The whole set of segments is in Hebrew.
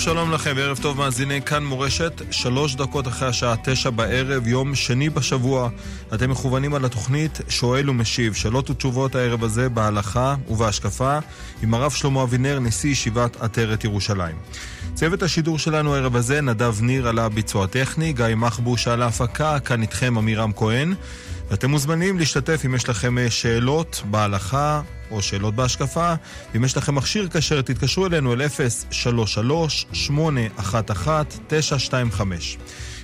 שוב שלום לכם, וערב טוב מאזיני כאן מורשת, שלוש דקות אחרי השעה תשע בערב, יום שני בשבוע. אתם מכוונים על התוכנית שואל ומשיב, שאלות ותשובות הערב הזה בהלכה ובהשקפה, עם הרב שלמה אבינר, נשיא ישיבת עטרת ירושלים. צוות השידור שלנו הערב הזה, נדב ניר על הביצוע הטכני, גיא מחבוש על ההפקה, כאן איתכם עמירם כהן. ואתם מוזמנים להשתתף אם יש לכם אה, שאלות בהלכה או שאלות בהשקפה. אם יש לכם מכשיר כשר, תתקשרו אלינו אל 033-811-925.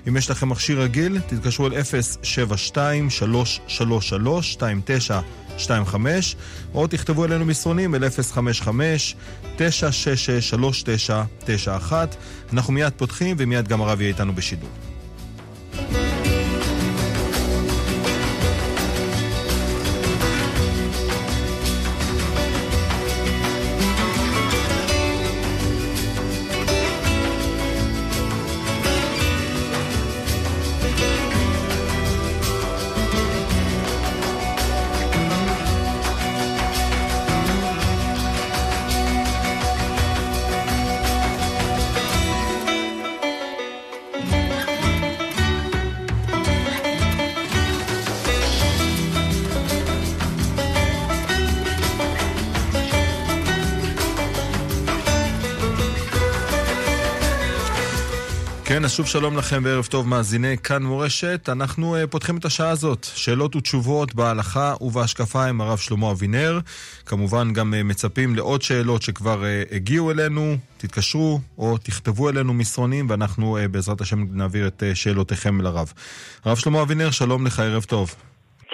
אם יש לכם מכשיר רגיל, תתקשרו אל 072-333-2925 או תכתבו אלינו מסרונים אל 055-966-3991 אנחנו מיד פותחים ומיד גם הרב יהיה איתנו בשידור. שוב שלום לכם וערב טוב מאזיני כאן מורשת. אנחנו uh, פותחים את השעה הזאת, שאלות ותשובות בהלכה ובהשקפה עם הרב שלמה אבינר. כמובן גם uh, מצפים לעוד שאלות שכבר uh, הגיעו אלינו, תתקשרו או תכתבו אלינו מסרונים ואנחנו בעזרת השם נעביר את שאלותיכם לרב. הרב שלמה אבינר, שלום לך, ערב טוב.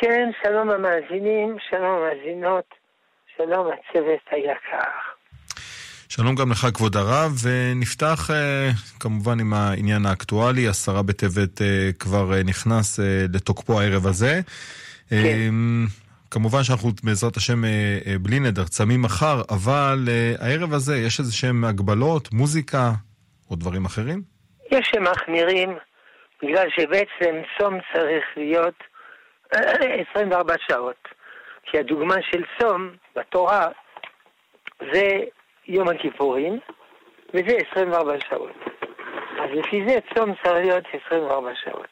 כן, שלום המאזינים, שלום המאזינות, שלום הצוות היקר. שלום גם לך, כבוד הרב, ונפתח אה, כמובן עם העניין האקטואלי. עשרה בטבת אה, כבר אה, נכנס לתוקפו הערב הזה. כן. כמובן שאנחנו בעזרת השם בלי נדר צמים מחר, אבל הערב הזה יש איזה שהם הגבלות, מוזיקה או דברים אחרים? יש שמחמירים, בגלל שבעצם צום צריך להיות 24 שעות. כי הדוגמה של צום בתורה זה יום הכיפורים, וזה 24 שעות. אז לפי זה צום צריך להיות 24 שעות.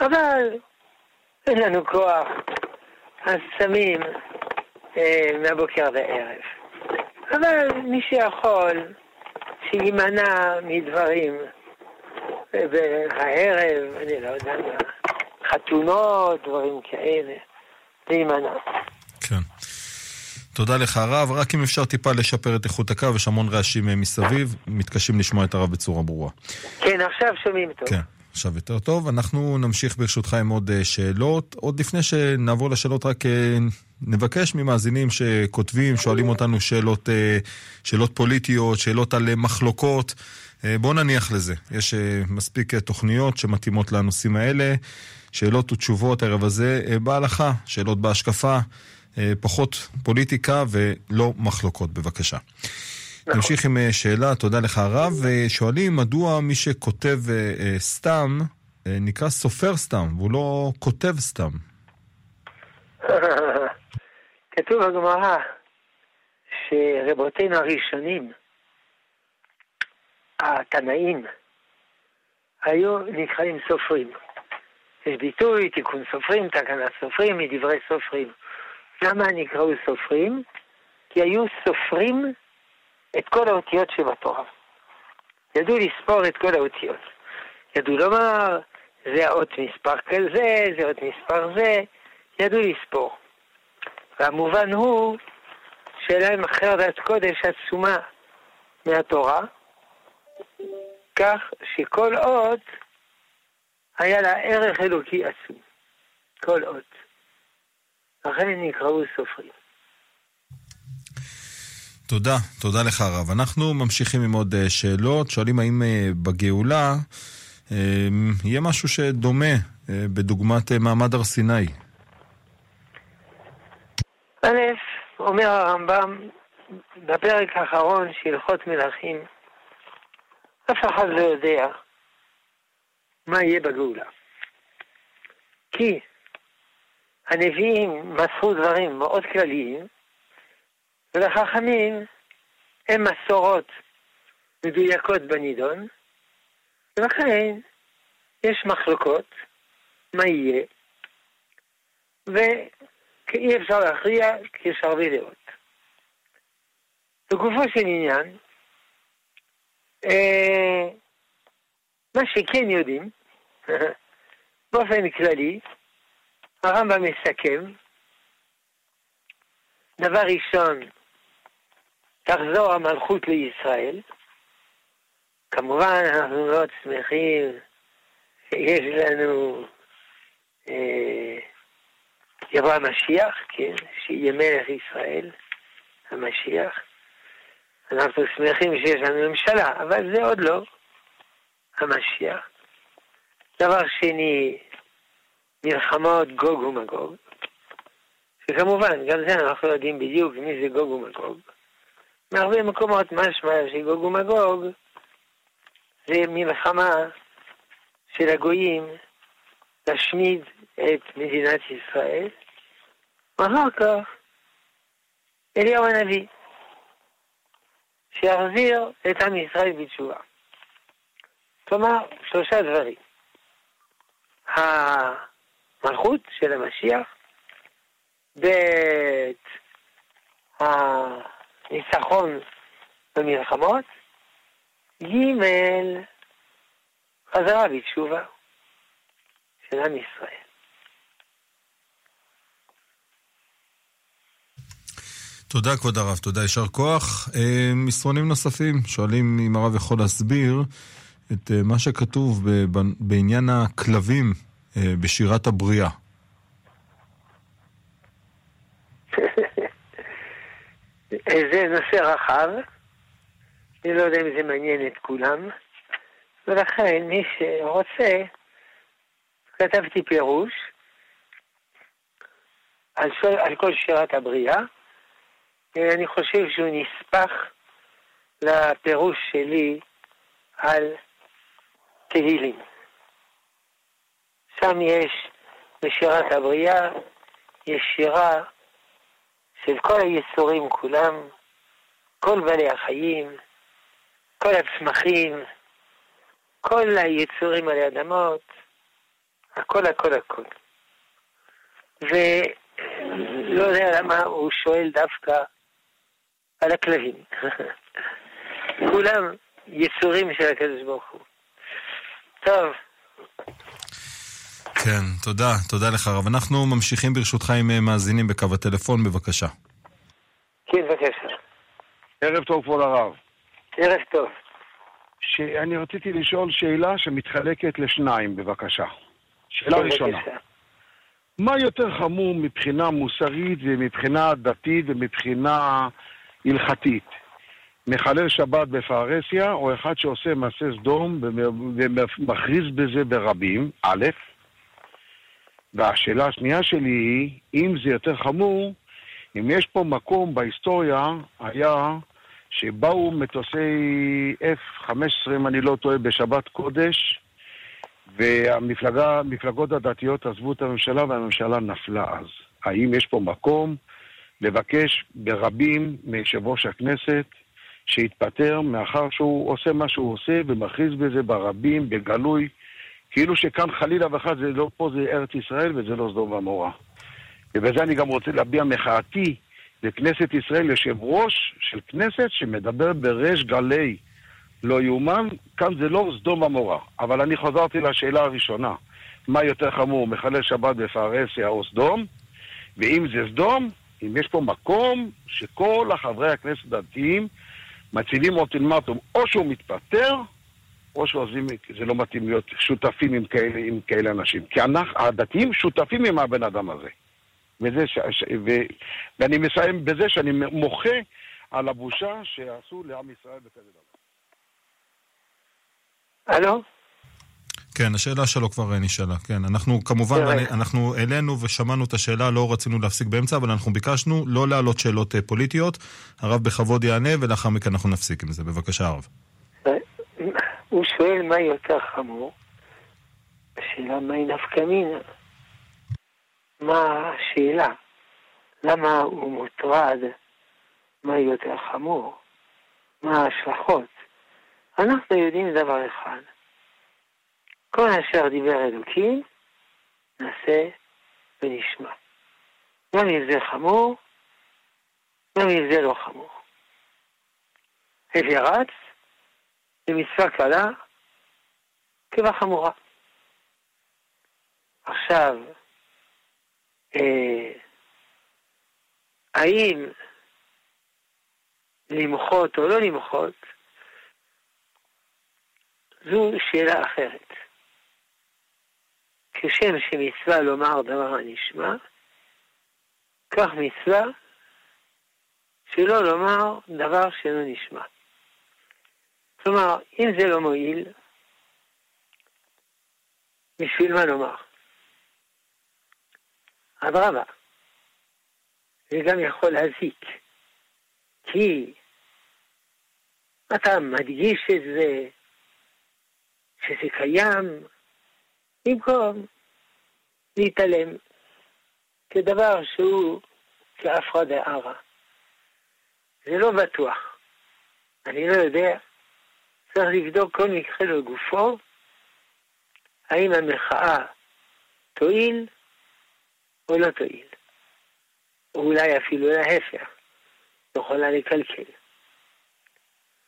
אבל אין לנו כוח, אז צמים אה, מהבוקר עד הערב. אבל מי שיכול, שיימנע מדברים בערב, אני לא יודע מה, חתונות, דברים כאלה, להימנע. כן. תודה לך הרב, רק אם אפשר טיפה לשפר את איכות הקו, יש המון רעשים אה, מסביב, מתקשים לשמוע את הרב בצורה ברורה. כן, עכשיו שומעים טוב. כן. עכשיו יותר טוב. אנחנו נמשיך ברשותך עם עוד אה, שאלות. עוד לפני שנעבור לשאלות, רק אה, נבקש ממאזינים שכותבים, שואלים אותנו שאלות, שאלות פוליטיות, שאלות על מחלוקות. בואו נניח לזה. יש מספיק תוכניות שמתאימות לנושאים האלה. שאלות ותשובות הערב הזה בהלכה, שאלות בהשקפה. אה, פחות פוליטיקה ולא מחלוקות, בבקשה. נכון. נמשיך עם אה, שאלה, תודה לך הרב. אה, שואלים מדוע מי שכותב סתם נקרא סופר סתם, והוא לא כותב סתם. כתוב בגמרא שרבותינו הראשונים, התנאים, היו נקראים סופרים. יש ביטוי, תיקון סופרים, תקנת סופרים, מדברי סופרים. למה נקראו סופרים? כי היו סופרים את כל האותיות שבתורה. ידעו לספור את כל האותיות. ידעו לומר, זה האות מספר כזה, זה אות מספר זה, ידעו לספור. והמובן הוא שאלה עם חרדת קודש עצומה מהתורה, כך שכל אות היה לה ערך אלוקי עצום. כל אות. לכן נקראו סופרים. תודה, תודה לך הרב. אנחנו ממשיכים עם עוד אה, שאלות. שואלים האם אה, בגאולה אה, יהיה משהו שדומה בדוגמת מעמד הר סיני. א', אומר הרמב"ם בפרק האחרון של הלכות מלכים, אף אחד לא יודע מה יהיה בגאולה. כי הנביאים מסרו דברים מאוד כלליים, ולחכמים הם מסורות מדויקות בנידון, ולכן יש מחלוקות, מה יהיה, ואי אפשר להכריע כי יש הרבה דעות. לגופו של עניין, אה, מה שכן יודעים, באופן כללי, הרמב"ם מסכם, דבר ראשון, תחזור המלכות לישראל. כמובן, אנחנו מאוד שמחים שיש לנו, אה, יבוא המשיח, כן, שיהיה מלך ישראל, המשיח. אנחנו שמחים שיש לנו ממשלה, אבל זה עוד לא המשיח. דבר שני, מלחמות גוג ומגוג, שכמובן, גם זה אנחנו לא יודעים בדיוק מי זה גוג ומגוג. מהרבה מקומות משמע שגוג ומגוג זה מלחמה של הגויים להשמיד את מדינת ישראל, ואחר כך אליהו הנביא, שיחזיר את עם ישראל בתשובה. כלומר, שלושה דברים. המלכות של המשיח, ב' הניצחון במלחמות, ג' חזרה בתשובה של עם ישראל. תודה כבוד הרב, תודה, יישר כוח. אה, מסרונים נוספים שואלים אם הרב יכול להסביר את אה, מה שכתוב בעניין הכלבים בשירת הבריאה. זה נושא רחב, אני לא יודע אם זה מעניין את כולם, ולכן מי שרוצה, כתבתי פירוש על, על כל שירת הבריאה, אני חושב שהוא נספח לפירוש שלי על תהילים. שם יש בשירת הבריאה, יש שירה של כל היצורים כולם, כל בעלי החיים, כל הצמחים, כל היצורים על האדמות, הכל הכל הכל. ולא יודע למה הוא שואל דווקא על הכלבים. כולם יצורים של הקדוש ברוך הוא. טוב. כן, תודה, תודה לך רב. אנחנו ממשיכים ברשותך עם אה, מאזינים בקו הטלפון, בבקשה. כן, בבקשה. ערב טוב, כבוד הרב. ערב טוב. שאני רציתי לשאול שאלה שמתחלקת לשניים, בבקשה. שאלה כן, ראשונה. מה יותר חמור מבחינה מוסרית ומבחינה דתית ומבחינה הלכתית? מחלל שבת בפרהסיה, או אחד שעושה מעשה סדום ומכריז בזה ברבים, א', והשאלה השנייה שלי היא, אם זה יותר חמור, אם יש פה מקום בהיסטוריה, היה שבאו מטוסי F-15, אם אני לא טועה, בשבת קודש, והמפלגות הדתיות עזבו את הממשלה והממשלה נפלה אז. האם יש פה מקום לבקש ברבים מיושב ראש הכנסת שיתפטר מאחר שהוא עושה מה שהוא עושה ומכריז בזה ברבים, בגלוי, כאילו שכאן חלילה וחד זה לא פה זה ארץ ישראל וזה לא סדום ועמורה. ובזה אני גם רוצה להביע מחאתי לכנסת ישראל, יושב ראש של כנסת שמדבר בריש גלי. לא יאומן, כאן זה לא סדום עמורה. אבל אני חזרתי לשאלה הראשונה, מה יותר חמור, מחלל שבת בפרהסיה או סדום? ואם זה סדום, אם יש פה מקום שכל החברי הכנסת הדתיים מציבים אולטימטום, או שהוא מתפטר, או שעוזבים, זה לא מתאים להיות שותפים עם כאלה, עם כאלה אנשים. כי אנחנו, הדתיים שותפים עם הבן אדם הזה. וזה ש, ש, ו, ואני מסיים בזה שאני מוחה על הבושה שעשו לעם ישראל בכזה דבר. הלו? כן, השאלה שלו כבר נשאלה, כן. אנחנו כמובן, אני, אנחנו העלינו ושמענו את השאלה, לא רצינו להפסיק באמצע, אבל אנחנו ביקשנו לא להעלות שאלות אה, פוליטיות. הרב בכבוד יענה, ולאחר מכן אנחנו נפסיק עם זה. בבקשה, הרב. הוא שואל מה יותר חמור. השאלה מהי נפקא מינה. מה השאלה? למה הוא מוטרד? מה יותר חמור? מה ההשלכות? אנחנו יודעים דבר אחד, כל אשר דיבר אלוקים, נעשה ונשמע. גם אם זה חמור, גם אם זה לא חמור. רץ, זה מצווה קלה כבחמורה. עכשיו, אה, האם למחות או לא למחות, זו שאלה אחרת. כשם שמצווה לומר דבר הנשמע, כך מצווה שלא לומר דבר שאינו נשמע. כלומר, אם זה לא מועיל, בשביל מה לומר? אדרבה, זה גם יכול להזיק, כי אתה מדגיש את זה, שזה קיים, במקום להתעלם כדבר שהוא כאפרא דערא. זה לא בטוח. אני לא יודע. צריך לבדוק כל מקרה לגופו, האם המחאה תועיל או לא תועיל. או אולי אפילו להפך, יכולה לקלקל.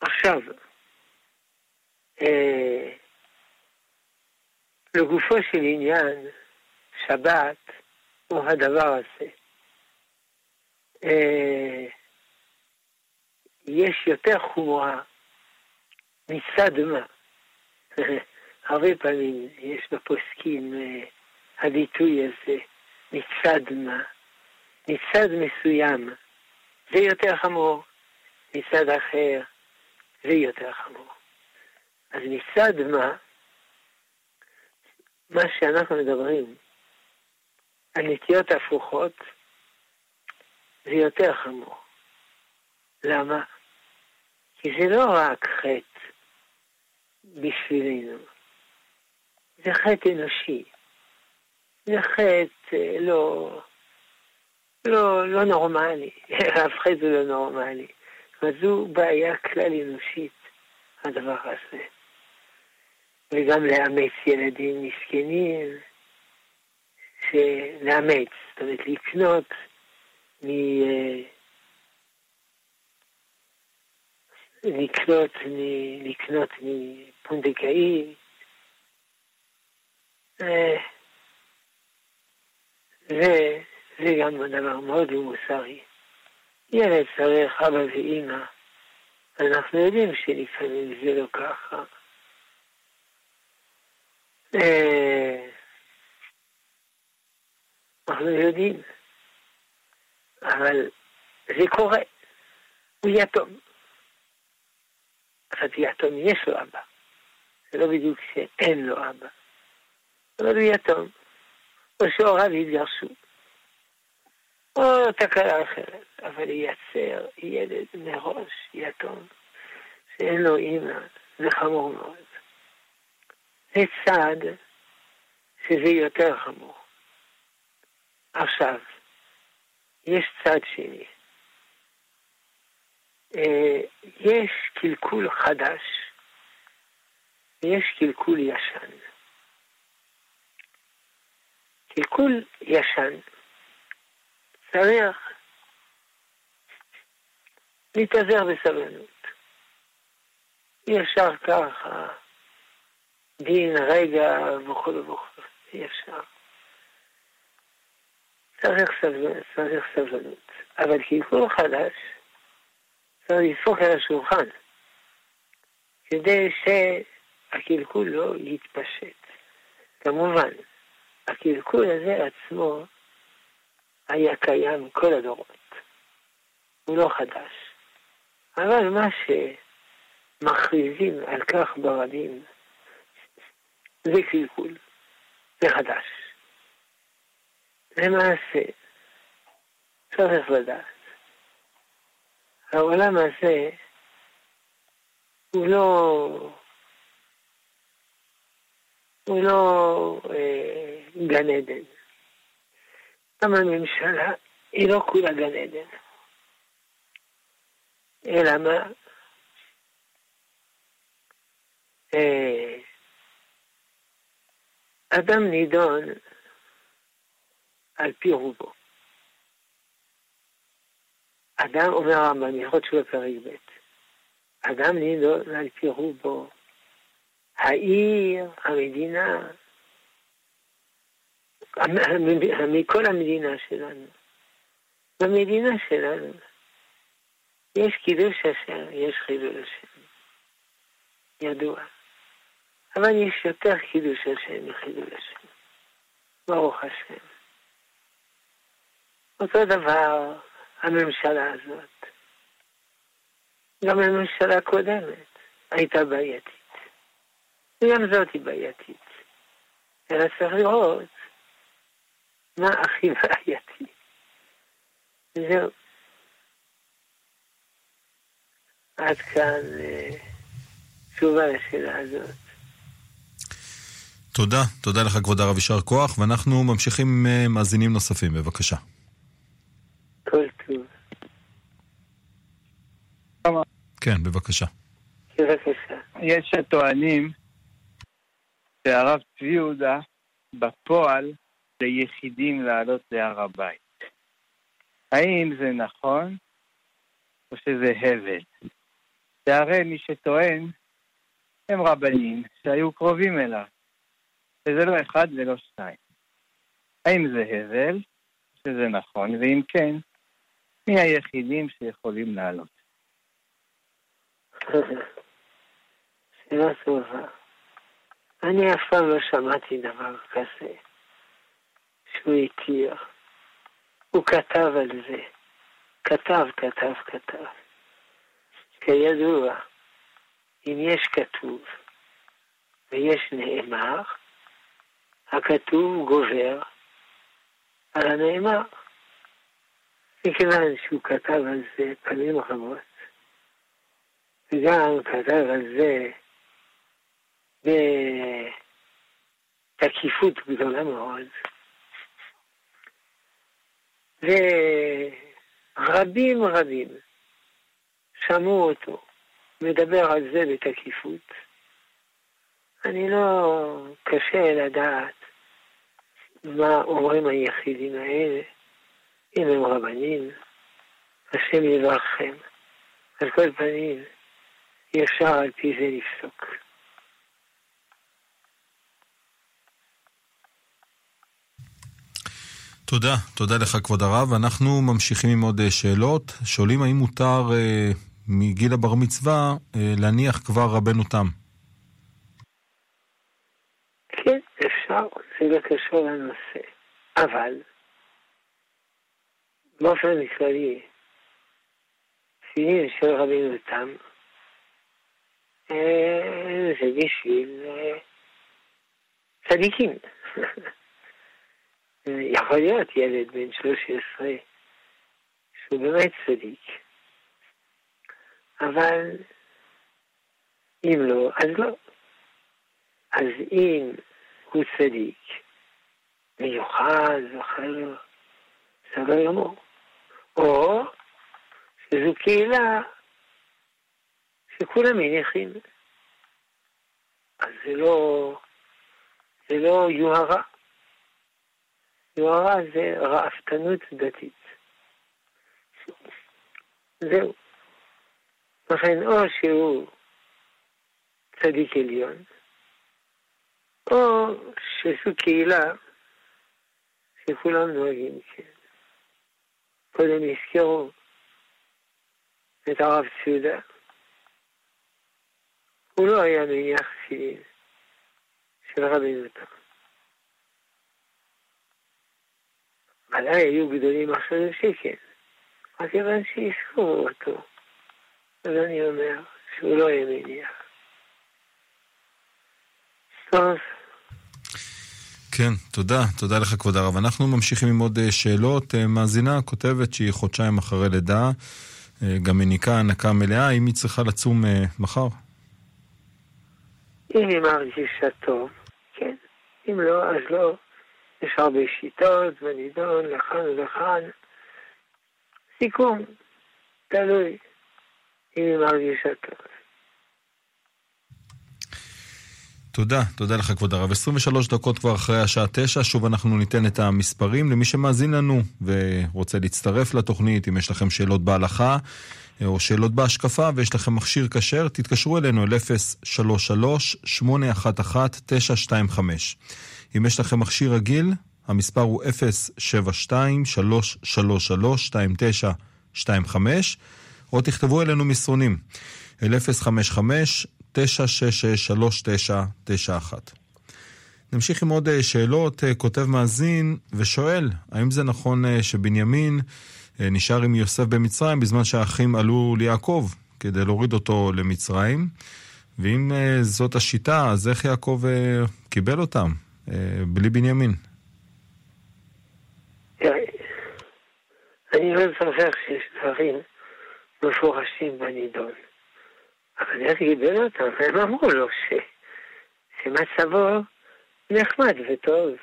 עכשיו, אה, לגופו של עניין, שבת הוא הדבר הזה. אה, יש יותר חומרה מצד מה. הרבה פעמים יש בפוסקים אה, הביטוי הזה, מצד מה. מצד מסוים זה יותר חמור, מצד אחר זה יותר חמור. אז מצד מה, מה שאנחנו מדברים על נטיות הפוכות, זה יותר חמור. למה? כי זה לא רק חטא בשבילנו, זה חטא אנושי. זה חטא אה, לא, לא, לא נורמלי, אף חטא לא נורמלי. זו בעיה כלל אנושית, הדבר הזה. וגם לאמץ ילדים מסכנים, לאמץ, זאת אומרת לקנות מ... אה, לקנות, לקנות מפונדקאי. זה, זה גם דבר מאוד מוסרי. ילד צריך אבא ואימא. אנחנו יודעים שלפעמים זה לא ככה. אה, אנחנו יודעים, אבל זה קורה, הוא יתום. אבל יתום יש לו אבא. זה לא בדיוק שאין לו אבא. אבל הוא יתום. או שהוריו התגרשו. או תקלה אחרת. אבל ייצר ילד מראש יתום, שאין לו אימא, זה חמור מאוד. זה צעד שזה יותר חמור. עכשיו, יש צד שני. אה, יש קלקול חדש ויש קלקול ישן. קלקול ישן צריך להתאזר בסבלנות. אי אפשר ככה, דין, רגע וכו' וכו', אי אפשר. צריך סבלנות. אבל קלקול חדש לדפוק על השולחן, כדי שהקלקול לא יתפשט. כמובן, הקלקול הזה עצמו היה קיים כל הדורות. הוא לא חדש. אבל מה שמכריזים על כך ברבים זה קלקול, זה חדש. למעשה, צריך לדעת, העולם הזה הוא לא, הוא לא אה, גן עדן. גם הממשלה היא לא כולה גן עדן. אלא מה? אה, אדם נידון על פי רובו. אדם, אומר הרמב"ם, הלכות של פרק ב', אדם נידון על פי רובו, העיר, המדינה, מכל המדינה שלנו. במדינה שלנו יש קידוש השם, יש חילול השם. ידוע. אבל יש יותר קידוש השם מחילול השם. ברוך השם. אותו דבר הממשלה הזאת. גם הממשלה הקודמת הייתה בעייתית. וגם זאת היא בעייתית. אלא צריך לראות מה הכי בעייתי. זהו. עד כאן אה, תשובה לשאלה הזאת. תודה, תודה לך כבוד הרב יישר כוח, ואנחנו ממשיכים אה, מאזינים נוספים, בבקשה. כל טוב. כן, בבקשה. יש הטוענים שהרב צבי יהודה בפועל ליחידים לעלות להר הבית. האם זה נכון או שזה הבל? שהרי מי שטוען הם רבנים שהיו קרובים אליו, וזה לא אחד ולא שניים. האם זה הבל, שזה נכון, ואם כן, מי היחידים שיכולים לעלות? שאלה טובה. אני אף פעם לא שמעתי דבר כזה שהוא התיר. הוא כתב על זה. כתב, כתב, כתב. כידוע, אם יש כתוב ויש נאמר, הכתוב גובר על הנאמר. מכיוון שהוא כתב על זה פעמים רבות, וגם כתב על זה בתקיפות גדולה מאוד, ורבים רבים שמעו אותו מדבר על זה בתקיפות. אני לא, קשה לדעת מה אומרים היחידים האלה, אם הם רבנים, השם יברכם. על כל פנים, אי אפשר על פי זה לפסוק. תודה, תודה לך כבוד הרב. אנחנו ממשיכים עם עוד אה, שאלות. שואלים האם מותר אה, מגיל הבר מצווה אה, להניח כבר רבנו תם. כן, אפשר, זה לא קשור לנושא. אבל, באופן כללי, תפילין של רבינו תם, זה בשביל אה, צדיקים. יכול להיות ילד בן 13 שהוא באמת צדיק, אבל אם לא, אז לא. אז אם הוא צדיק, מיוחד וכאלה, בסדר גמור. או שזו קהילה שכולם מניחים. אז זה לא, זה לא יוהרה. יוהרה זה רעפתנות דתית. זהו. לכן או שהוא צדיק עליון, או שזו קהילה שכולם נוהגים כן. קודם הזכירו את הרב ציודה. הוא לא היה מניח תפילין של רבי נתן. ודאי היו גדולים אחרים שכן, רק כיוון שהזכירו אותו. אז אני אומר שהוא לא יהיה מניח. טוב. כן, תודה, תודה לך כבוד הרב. אנחנו ממשיכים עם עוד אה, שאלות. אה, מאזינה כותבת שהיא חודשיים אחרי לידה, אה, גם מניקה הנקה מלאה, האם היא צריכה לצום מחר? אם היא מרגישה טוב, כן. אם לא, אז לא. יש הרבה שיטות ונידון לכאן ולכאן. סיכום, תלוי. אם היא מרגישה טוב. תודה, תודה לך כבוד הרב. 23 דקות כבר אחרי השעה 9, שוב אנחנו ניתן את המספרים למי שמאזין לנו ורוצה להצטרף לתוכנית, אם יש לכם שאלות בהלכה או שאלות בהשקפה ויש לכם מכשיר כשר, תתקשרו אלינו אל 033-811-925. אם יש לכם מכשיר רגיל, המספר הוא 072-333-2925, או תכתבו אלינו מסרונים אל 055 966-3991. נמשיך עם עוד אה, שאלות. אה, כותב מאזין ושואל, האם זה נכון אה, שבנימין נשאר עם יוסף במצרים בזמן שהאחים עלו ליעקב כדי להוריד אותו למצרים? ואם זאת השיטה, אז איך יעקב קיבל אותם בלי בנימין? אני לא זוכר שיש דברים מפורשים בנידון. אבל איך גיבל אותם? הם אמרו לו ש... שמצבו נחמד וטוב.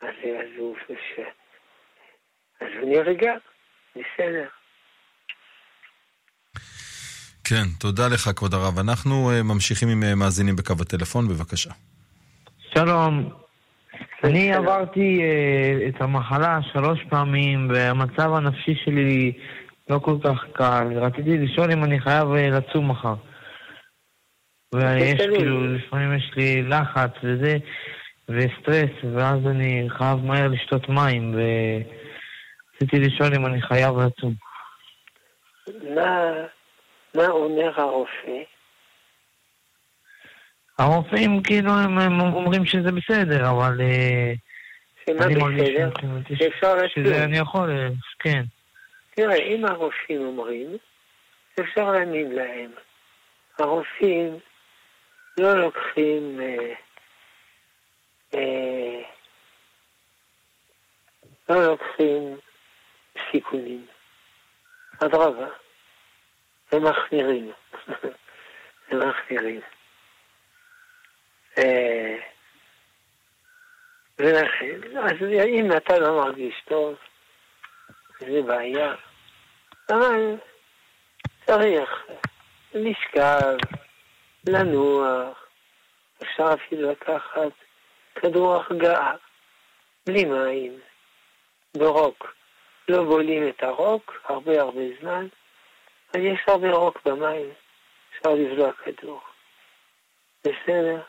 אז, אז, הוא. אז הוא נרגע, בסדר. כן, תודה לך, כבוד הרב. אנחנו uh, ממשיכים עם uh, מאזינים בקו הטלפון, בבקשה. שלום. אני עברתי uh, את המחלה שלוש פעמים, והמצב הנפשי שלי לא כל כך קל. רציתי לשאול אם אני חייב אה, לצום מחר. ויש כאילו, לפעמים יש לי לחץ וזה, וסטרס, ואז אני חייב מהר לשתות מים, ורציתי לשאול אם אני חייב לצום. מה, מה אומר הרופא? הרופאים כאילו הם, הם אומרים שזה בסדר, אבל... אה, שמה בסדר? שאפשר לצום. שזה אני יכול, אה, כן. תראה, אם הרופאים אומרים, אפשר להאמין להם. הרופאים לא לוקחים אה, אה, לא לוקחים סיכונים. אדרבה, הם מחמירים. הם מחמירים. אה, ולכן, אז אם אתה לא מרגיש טוב, זה בעיה. אבל צריך לשכב, לנוח, אפשר אפילו לקחת כדור החגאה, בלי מים, ברוק. לא בולים את הרוק הרבה הרבה זמן, אז יש הרבה רוק במים, אפשר לבלוע כדור. בסדר?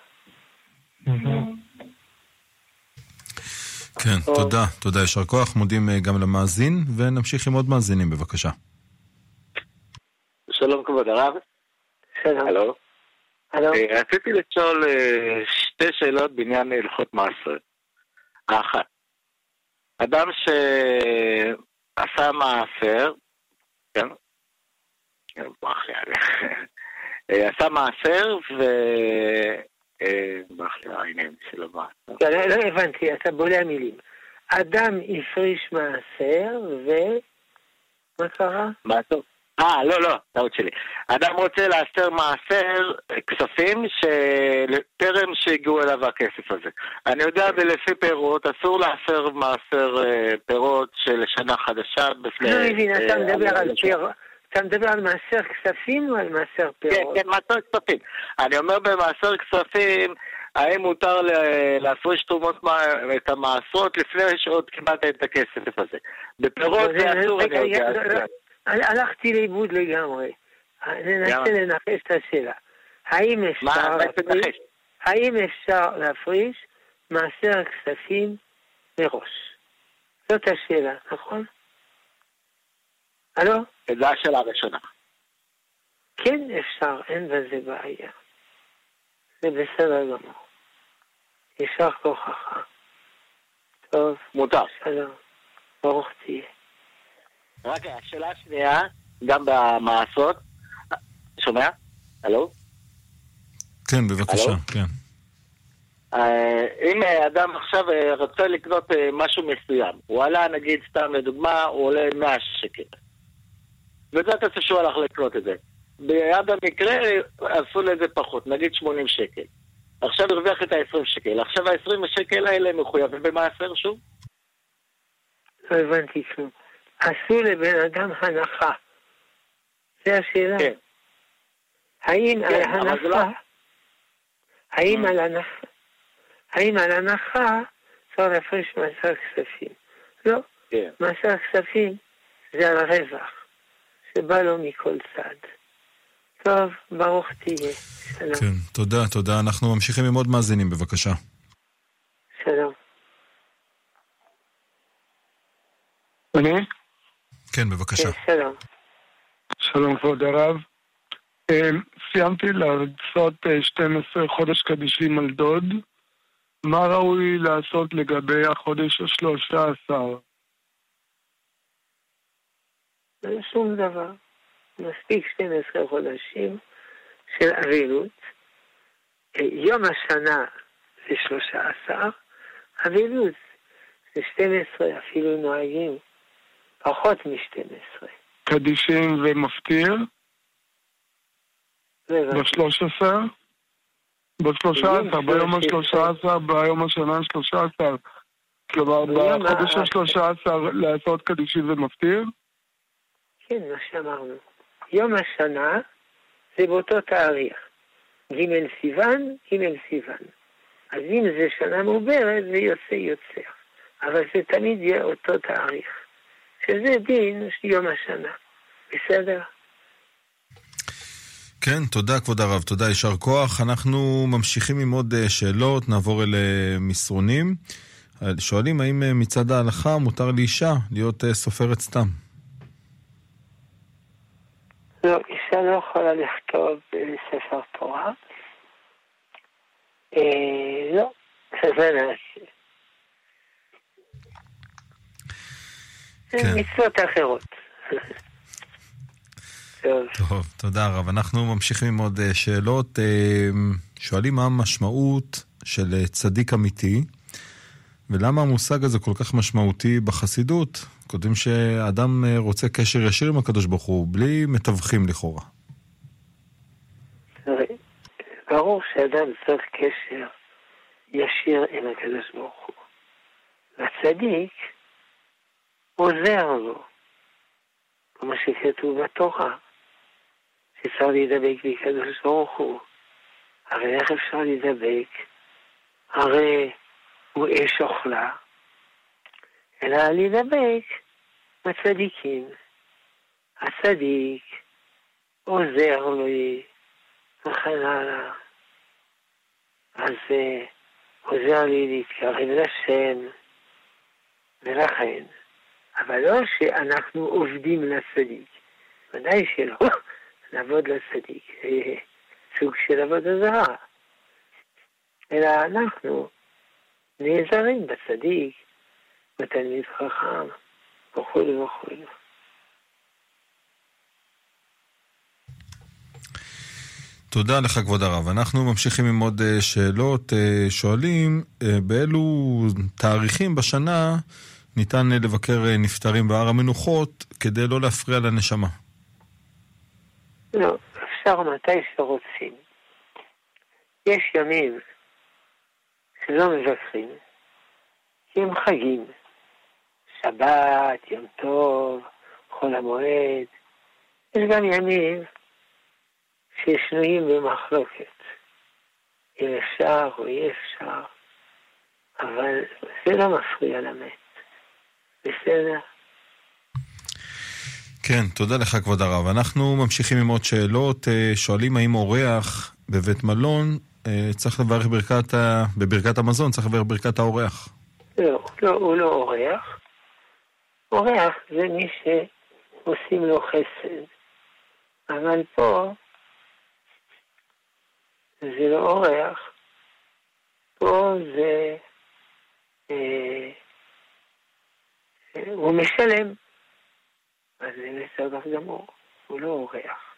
כן, תודה, תודה, יישר כוח, מודים אה, גם למאזין, ונמשיך עם עוד מאזינים, בבקשה. שלום כבוד הרב. שלום. הלו. הלו. אה, רציתי לשאול אה, שתי שאלות בעניין הלכות מעשר. האחת, אדם שעשה מעשר, כן? עשה מעשר ו... ברח לי העניין של המעשר. לא הבנתי, אתה בולע מילים. אדם הפריש מעשר, ו... מה קרה? מה טוב? אה, לא, לא, טעות שלי. אדם רוצה לאשר מעשר כספים שטרם שהגיעו אליו הכסף הזה. אני יודע ולפי פירות, אסור לאשר מעשר אה, פירות של שנה חדשה בפני... לא מבין, אתה אה, מדבר על פירות. אתה מדבר על מעשר כספים או על מעשר פירות? כן, כן, מעשר כספים. אני אומר במעשר כספים, האם מותר להפריש תרומות את המעשרות לפני שעוד קיבלת את הכסף הזה. בפירות זה אסור, אני יודע. הלכתי לאיבוד לגמרי. ננסה לנחש את השאלה. האם אפשר, להפריש, האם אפשר להפריש מעשר כספים מראש? זאת השאלה, נכון? הלו? זו השאלה הראשונה. כן אפשר, אין בזה בעיה. זה בסדר גמור. יישר כוחך. טוב. מותר. שלום. ברוך תהיה. רק השאלה השנייה, גם במעשות, שומע? הלו? כן, בבקשה, הלו? כן. אה, אם אדם עכשיו אה, רוצה לקנות אה, משהו מסוים, הוא עלה נגיד, סתם לדוגמה, הוא עולה 100 שקל. וזה הכסף שהוא הלך לקנות את זה. ביד המקרה עשו לזה פחות, נגיד 80 שקל. עכשיו הרוויח את ה-20 שקל. עכשיו ה-20 שקל האלה מחויבים במעשר שוב? לא הבנתי כלום. עשו לבן אדם הנחה. זה השאלה. כן. האם כן, ההנחה... לא... האם על הנחה, האם על הנחה אפשר להפריש מעשר כספים? לא. כן. מעשר כספים זה על רווח, שבא לו מכל צד. טוב, ברוך תהיה. שלום. כן, תודה, תודה. אנחנו ממשיכים עם עוד מאזינים, בבקשה. שלום. כן, בבקשה. כן, שלום. שלום כבוד הרב. אה, סיימתי לעשות אה, 12 חודש קדישים על דוד. מה ראוי לעשות לגבי החודש השלושה עשר? אין שום דבר. מספיק 12 חודשים של אבילות. אה, יום השנה זה 13, אבילות זה 12, אפילו נוהגים פחות מ-12. קדישים ומפטיר? בשלוש עשר? בשלושה עשר, ביום השלושה עשר, ביום השנה השלושה עשר. כלומר, ביום בחודש ה- השלושה עשר לעשות קדישים ומפטיר? כן, מה שאמרנו. יום השנה זה באותו תאריך. ג' סיוון, ג' סיוון. אז אם זה שנה מעוברת, זה יוצא יוצא. אבל זה תמיד יהיה אותו תאריך. שזה דין יום השנה. בסדר? כן, תודה כבוד הרב, תודה, יישר כוח. אנחנו ממשיכים עם עוד אה, שאלות, נעבור אל אה, מסרונים. אה, שואלים האם מצד ההלכה מותר לאישה להיות סופרת סתם. לא, אישה לא יכולה לכתוב ספר תורה. אה, לא, זה נעשה. זה כן. מצוות אחרות. טוב. תודה רב. אנחנו ממשיכים עם עוד אה, שאלות. אה, שואלים מה המשמעות של אה, צדיק אמיתי, ולמה המושג הזה כל כך משמעותי בחסידות. כותבים שאדם רוצה קשר ישיר עם הקדוש ברוך הוא, בלי מתווכים לכאורה. ברור שאדם צריך קשר ישיר עם הקדוש ברוך הוא. והצדיק עוזר לו, כמו שכתוב בתורה, שצריך להידבק בקדוש ברוך הוא. הרי איך אפשר להידבק? הרי הוא אש אוכלה, אלא להידבק בצדיקים. הצדיק עוזר לי וכן הלאה. אז זה עוזר לי להתקרב לשם, ולכן, אבל לא שאנחנו עובדים לצדיק, ודאי שלא לעבוד לצדיק, זה סוג של עבודה זרה, אלא אנחנו נעזרים בצדיק, בתלמיד חכם, וכו' וכו'. תודה לך, כבוד הרב. אנחנו ממשיכים עם עוד אה, שאלות. אה, שואלים, אה, באילו תאריכים בשנה ניתן אה, לבקר אה, נפטרים בהר המנוחות כדי לא להפריע לנשמה? לא, אפשר מתי שרוצים. יש ימים שלא מבקרים, כי הם חגים. שבת, יום טוב, חול המועד. יש גם ימים ששנויים במחלוקת. אם אפשר או אי אפשר, אבל זה לא מפריע למת. בסדר? כן, תודה לך, כבוד הרב. אנחנו ממשיכים עם עוד שאלות. אה, שואלים האם אורח בבית מלון אה, צריך לברך ברכת ה... בברכת המזון, צריך לברך ברכת האורח. לא, לא, הוא לא אורח. אורח זה מי שעושים לו חסד. אבל פה זה לא אורח, פה זה... אה, הוא משלם. אז זה בסדר גמור, הוא לא אורח.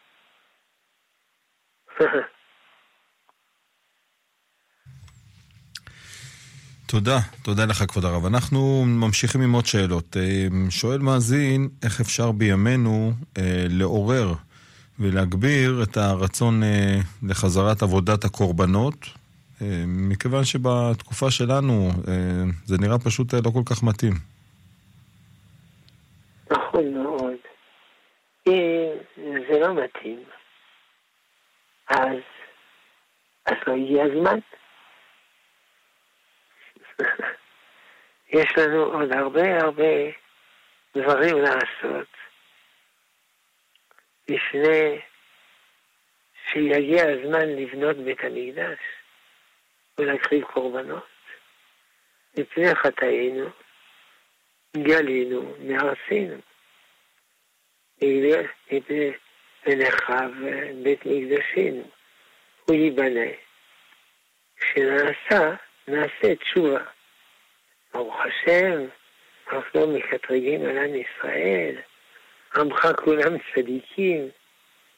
תודה, תודה לך, כבוד הרב. אנחנו ממשיכים עם עוד שאלות. אה, שואל מאזין, איך אפשר בימינו אה, לעורר ולהגביר את הרצון אה, לחזרת עבודת הקורבנות, אה, מכיוון שבתקופה שלנו אה, זה נראה פשוט אה, לא כל כך מתאים. נכון מאוד. אם זה לא מתאים, אז אז לא הגיע הזמן. יש לנו עוד הרבה הרבה דברים לעשות לפני שיגיע הזמן לבנות בית המקדש ולהקריב קורבנות. מפני חטאינו גלינו מארצינו. מפני ונחרב בית מקדשינו. הוא ייבנה. כשנעשה, נעשה תשובה. ברוך השם, אנחנו לא מקטרגים על עם ישראל, עמך כולם צדיקים,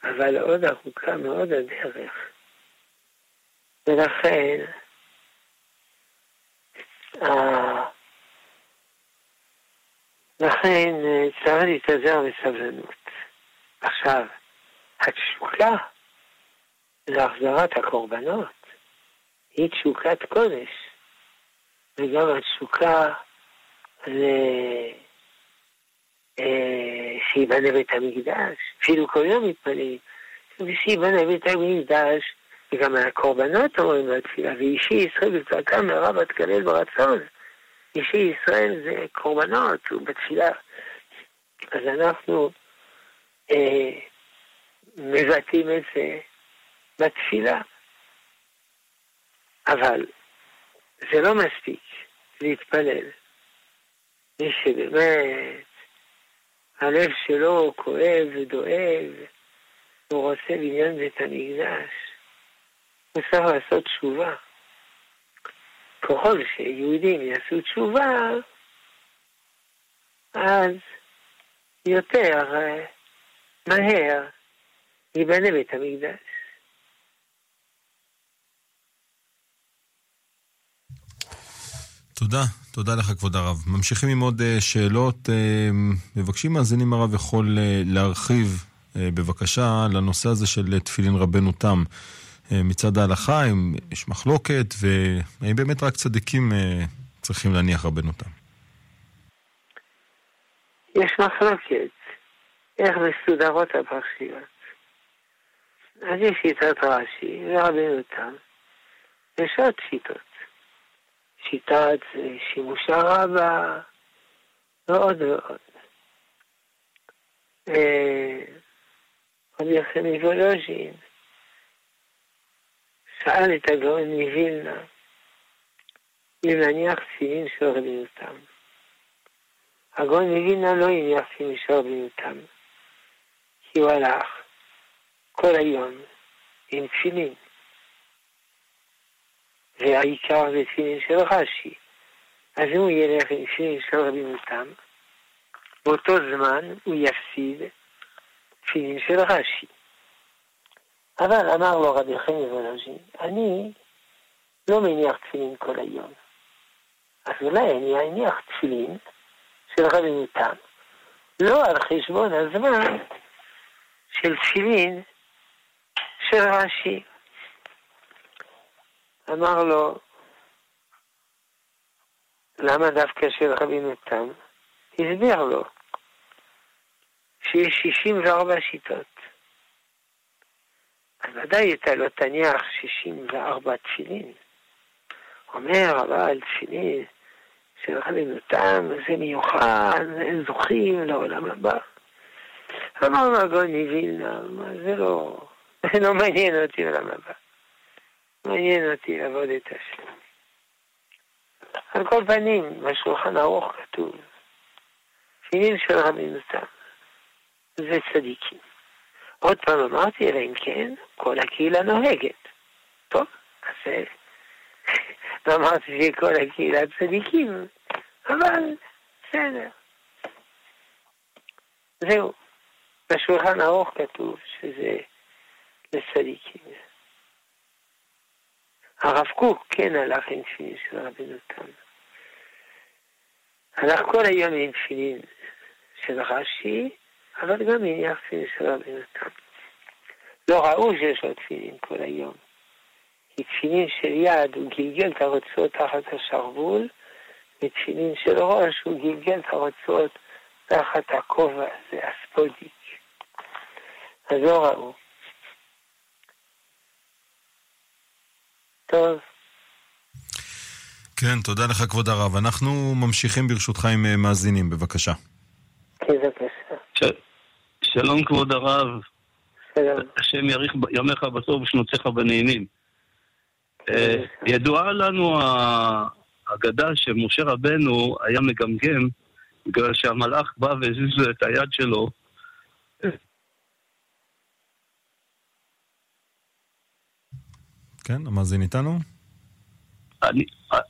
אבל עוד ארוכה מאוד הדרך. ולכן, לכן צריך להתאזר בסבלנות. עכשיו, התשוקה להחזרת הקורבנות היא תשוקת קודש, וגם התשוקה ל... אה, שיבנה בית המקדש, אפילו כל יום מתפללים, ושיבנה בית המקדש, וגם על הקורבנות אומרים בתפילה, ואישי ישראל בצעקה מהרה ותקלל ברצון. אישי ישראל זה קורבנות, הוא בתפילה. אז אנחנו אה, מבטאים את זה בתפילה. אבל זה לא מספיק להתפלל. מי שבאמת הלב שלו כואב ודואב, הוא רוצה בניין בית המקדש, הוא צריך לעשות תשובה. ככל שיהודים יעשו תשובה, אז יותר אה, מהר ייבנה בית המקדש. תודה, תודה לך כבוד הרב. ממשיכים עם עוד אה, שאלות. אה, מבקשים מאזינים הרב יכול להרחיב בבקשה לנושא הזה של תפילין רבנו תם. מצד ההלכה, אם יש מחלוקת, והאם באמת רק צדיקים צריכים להניח רבנו תם? יש מחלוקת. איך מסודרות הפרשיות. אז יש שיטת רש"י ורבנו תם. יש עוד שיטות. שיטת שימוש הרבה ועוד ועוד. אה, רבי יחם מוולוז'ין שאל את הגאון מווילנה אם להניח תפילין של תם. הגאון מווילנה לא הניח תפילין של תם. כי הוא הלך היום עם תפילין. והעיקר זה תפילין של רש"י. אז אם הוא ילך עם תפילין של רבי מותם, באותו זמן הוא יפסיד תפילין של רש"י. אבל אמר לו רבי חמי וולוז'ין, אני לא מניח תפילין כל היום. אז אולי אני אניח תפילין של רבי מותם, לא על חשבון הזמן של תפילין של רש"י. אמר לו, למה דווקא של רבינו תם? הסביר לו שיש 64 שיטות. אז ודאי אתה לא תניח 64 תפילין. אומר, אבל תפילין של רבינו תם זה מיוחד, זוכים לעולם הבא. אמר לו הגאון מווילנה, זה לא, לא מעניין אותי עולם הבא. מעניין אותי לעבוד את השם. על כל פנים, בשולחן ערוך כתוב, תפילין של רבינו תם, זה צדיקים. עוד פעם אמרתי, אלא אם כן, כל הקהילה נוהגת. טוב, אז לא אמרתי שכל הקהילה צדיקים, אבל בסדר. זהו. בשולחן ערוך כתוב שזה לצדיקים. הרב קוק כן הלך עם תפילין של רבי נתן. הלך כל היום עם תפילין של רש"י, אבל גם הניח תפילין של רבי נתן. לא ראו שיש לו תפילין כל היום. כי תפילין של יד הוא גלגל את הרצועות תחת השרוול, ותפילין של ראש הוא גלגל את הרצועות תחת הכובע הזה, הספודי. אז לא ראו. טוב. כן, תודה לך כבוד הרב. אנחנו ממשיכים ברשותך עם אה, מאזינים, בבקשה. כן. שלום כבוד הרב, שלום. השם יאריך ימיך בטוב ושנותיך בנעימים. אה, ידועה לנו האגדה שמשה רבנו היה מגמגם בגלל שהמלאך בא והזיז לו את היד שלו. כן, המאזין איתנו? אני,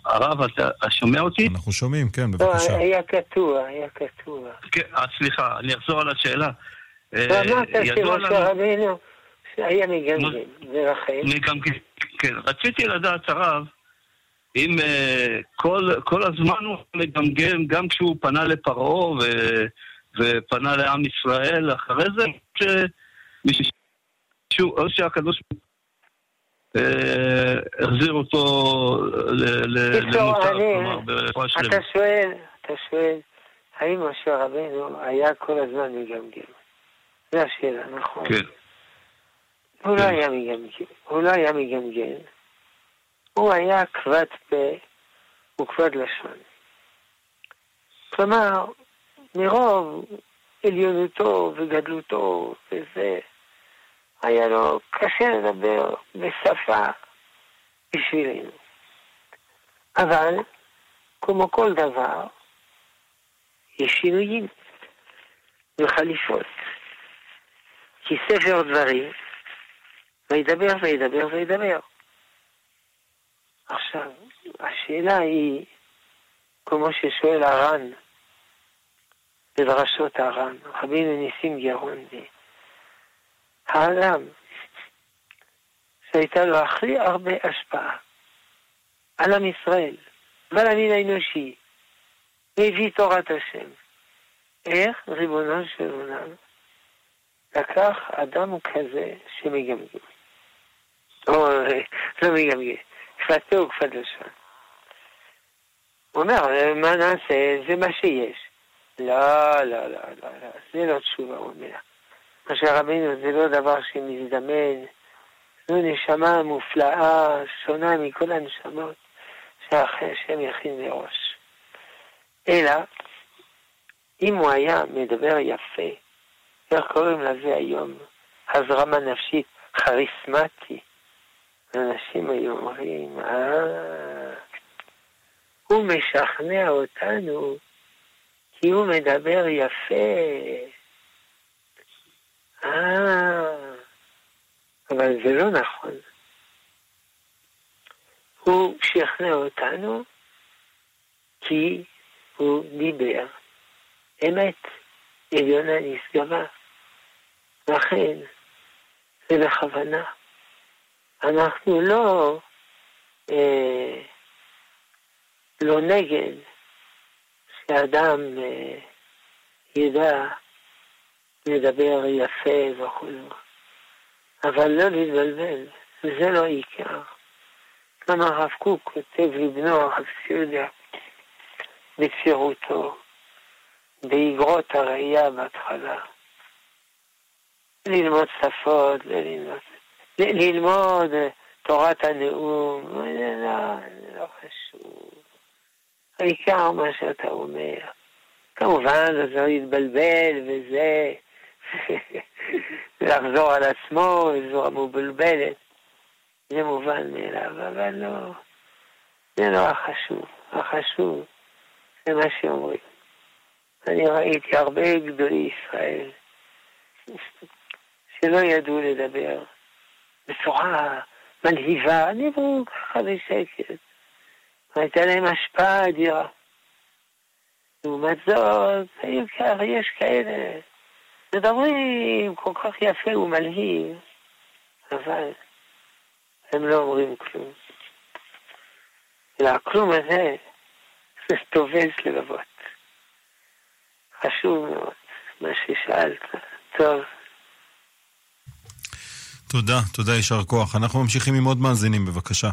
הרב, אתה שומע אותי? אנחנו שומעים, כן, לא, בבקשה. היה קטוע, היה קטוע. כן, אה, סליחה, אני אחזור על השאלה. אה, ואמרת ידוע שמשה לנו- רבינו היה מגמגם, גם כן, רציתי לדעת הרב, אם אה, כל, כל הזמן הוא מגמגם, גם כשהוא פנה לפרעה ו, ופנה לעם ישראל, אחרי זה, ש, או שהקדוש אה, החזיר אותו ל- ל- בקיצור, למוטב, אני- כלומר, ברפואה שלמה. אתה שואל, אתה שואל, האם משה רבינו היה כל הזמן מגמגם? זו השאלה, נכון? כן, הוא לא כן. היה מגמגם, הוא לא היה מגמגם. הוא היה כבד פה וכבד לשון. כלומר, מרוב עליונותו וגדלותו וזה, היה לו קשה לדבר בשפה בשבילנו. אבל, כמו כל דבר, יש שינויים וחליפות. כי ספר דברים, וידבר וידבר וידבר. עכשיו, השאלה היא, כמו ששואל הר"ן, בדרשות הר"ן, רבינו ניסים גרונדי, האדם שהייתה לו הכי הרבה השפעה על עם ישראל ועל המין האנושי, והביא תורת השם. איך ריבונו של עולם לקח אדם כזה שמגמגם. או לא מגמגם, כפת פה לשון. הוא אומר, מה נעשה? זה מה שיש. לא, לא, לא, לא, לא, זה לא תשובה, הוא אומר. משה רבינו זה לא דבר שמזדמן, זו נשמה מופלאה, שונה מכל הנשמות שהשם יכין מראש. אלא, אם הוא היה מדבר יפה, איך קוראים לזה היום? הזרמה נפשית כריסמטי. אנשים היו אומרים, אה, הוא משכנע אותנו כי הוא מדבר יפה. אה, אבל זה לא נכון. הוא שכנע אותנו כי הוא דיבר אמת עליונה נשגבה. לכן, זה בכוונה. אנחנו לא, אה, לא נגד שאדם אה, ידע לדבר יפה וכו', אבל לא להתבלבל, זה לא העיקר. גם הרב קוק כותב לבנו, הרב סיודה, בצירותו, באגרות הראייה בהתחלה. ללמוד שפות, ללמוד, ללמוד תורת הנאום, זה לא, לא חשוב. העיקר מה שאתה אומר. כמובן, אז לא להתבלבל וזה, לחזור על עצמו בצורה מבולבלת. זה מובן מאליו, אבל לא, זה לא החשוב. החשוב זה מה שאומרים. אני ראיתי הרבה גדולי ישראל שלא ידעו לדבר בצורה מלהיבה, דיברו ככה בשקט. הייתה להם השפעה אדירה. לעומת זאת, היו ככה, יש כאלה, מדברים כל כך יפה ומלהיב, אבל הם לא אומרים כלום. אלא הכלום הזה, זה תובס לבבות. חשוב מאוד, מה ששאלת. טוב. תודה, תודה, יישר כוח. אנחנו ממשיכים עם עוד מאזינים, בבקשה.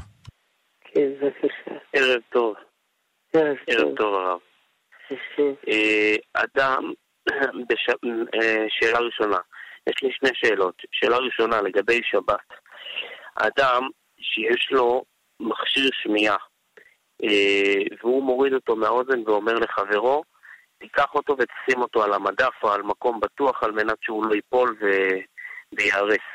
כן, בבקשה. ערב טוב, ערב ערב טוב. הרב. אה, אדם, בש... אה, שאלה ראשונה, יש לי שני שאלות. שאלה ראשונה לגבי שבת. אדם שיש לו מכשיר שמיעה, אה, והוא מוריד אותו מהאוזן ואומר לחברו, תיקח אותו ותשים אותו על המדף או על מקום בטוח על מנת שהוא לא ייפול ו... וייהרס.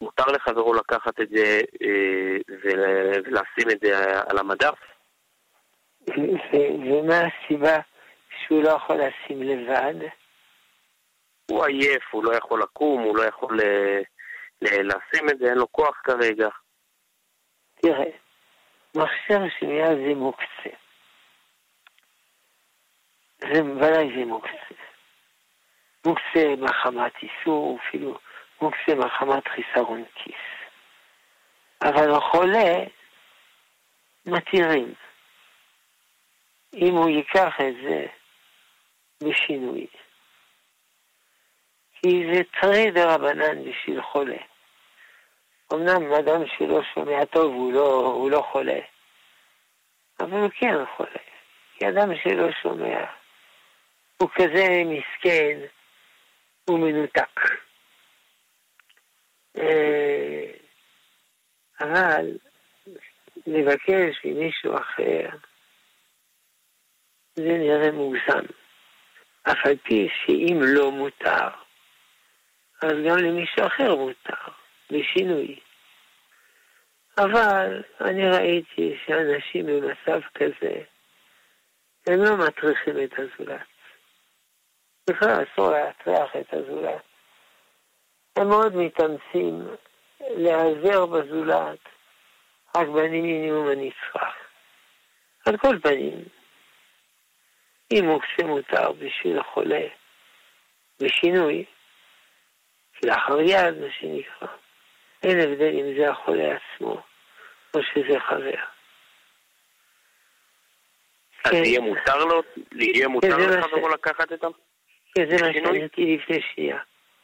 מותר לחברו לקחת את זה אה, ולשים את זה על המדף? ומה הסיבה שהוא לא יכול לשים לבד? הוא עייף, הוא לא יכול לקום, הוא לא יכול לשים את זה, אין לו כוח כרגע. תראה, מכשיר שמיעה זה מוקצה. זה ודאי זה מוקצה. מוקצה מחמת איסור, אפילו מוקצה מחמת חיסרון כיס. אבל החולה מתירים. אם הוא ייקח את זה בשינוי. כי זה תרי דרבנן בשביל חולה. אמנם אדם שלא שומע טוב הוא לא, הוא לא חולה, אבל הוא כן חולה. כי אדם שלא שומע הוא כזה מסכן, הוא מנותק. אה, אבל לבקש ממישהו אחר, זה נראה מוגזם. אף על פי שאם לא מותר, אז גם למישהו אחר מותר, בשינוי. אבל אני ראיתי שאנשים במצב כזה, הם לא מטריחים את הזולת. בכלל אסור להטריח את הזולת. הם מאוד מתאמצים להיעזר בזולת רק במינימום הנצרך. על כל פנים, אם מוקצה מותר בשביל החולה בשינוי, לאחר יד, מה שנקרא, אין הבדל אם זה החולה עצמו או שזה חבר. אז כן. יהיה מותר לו, יהיה מותר כן, לחברו לקחת את כן, זה מה שעניתי לפני שנייה.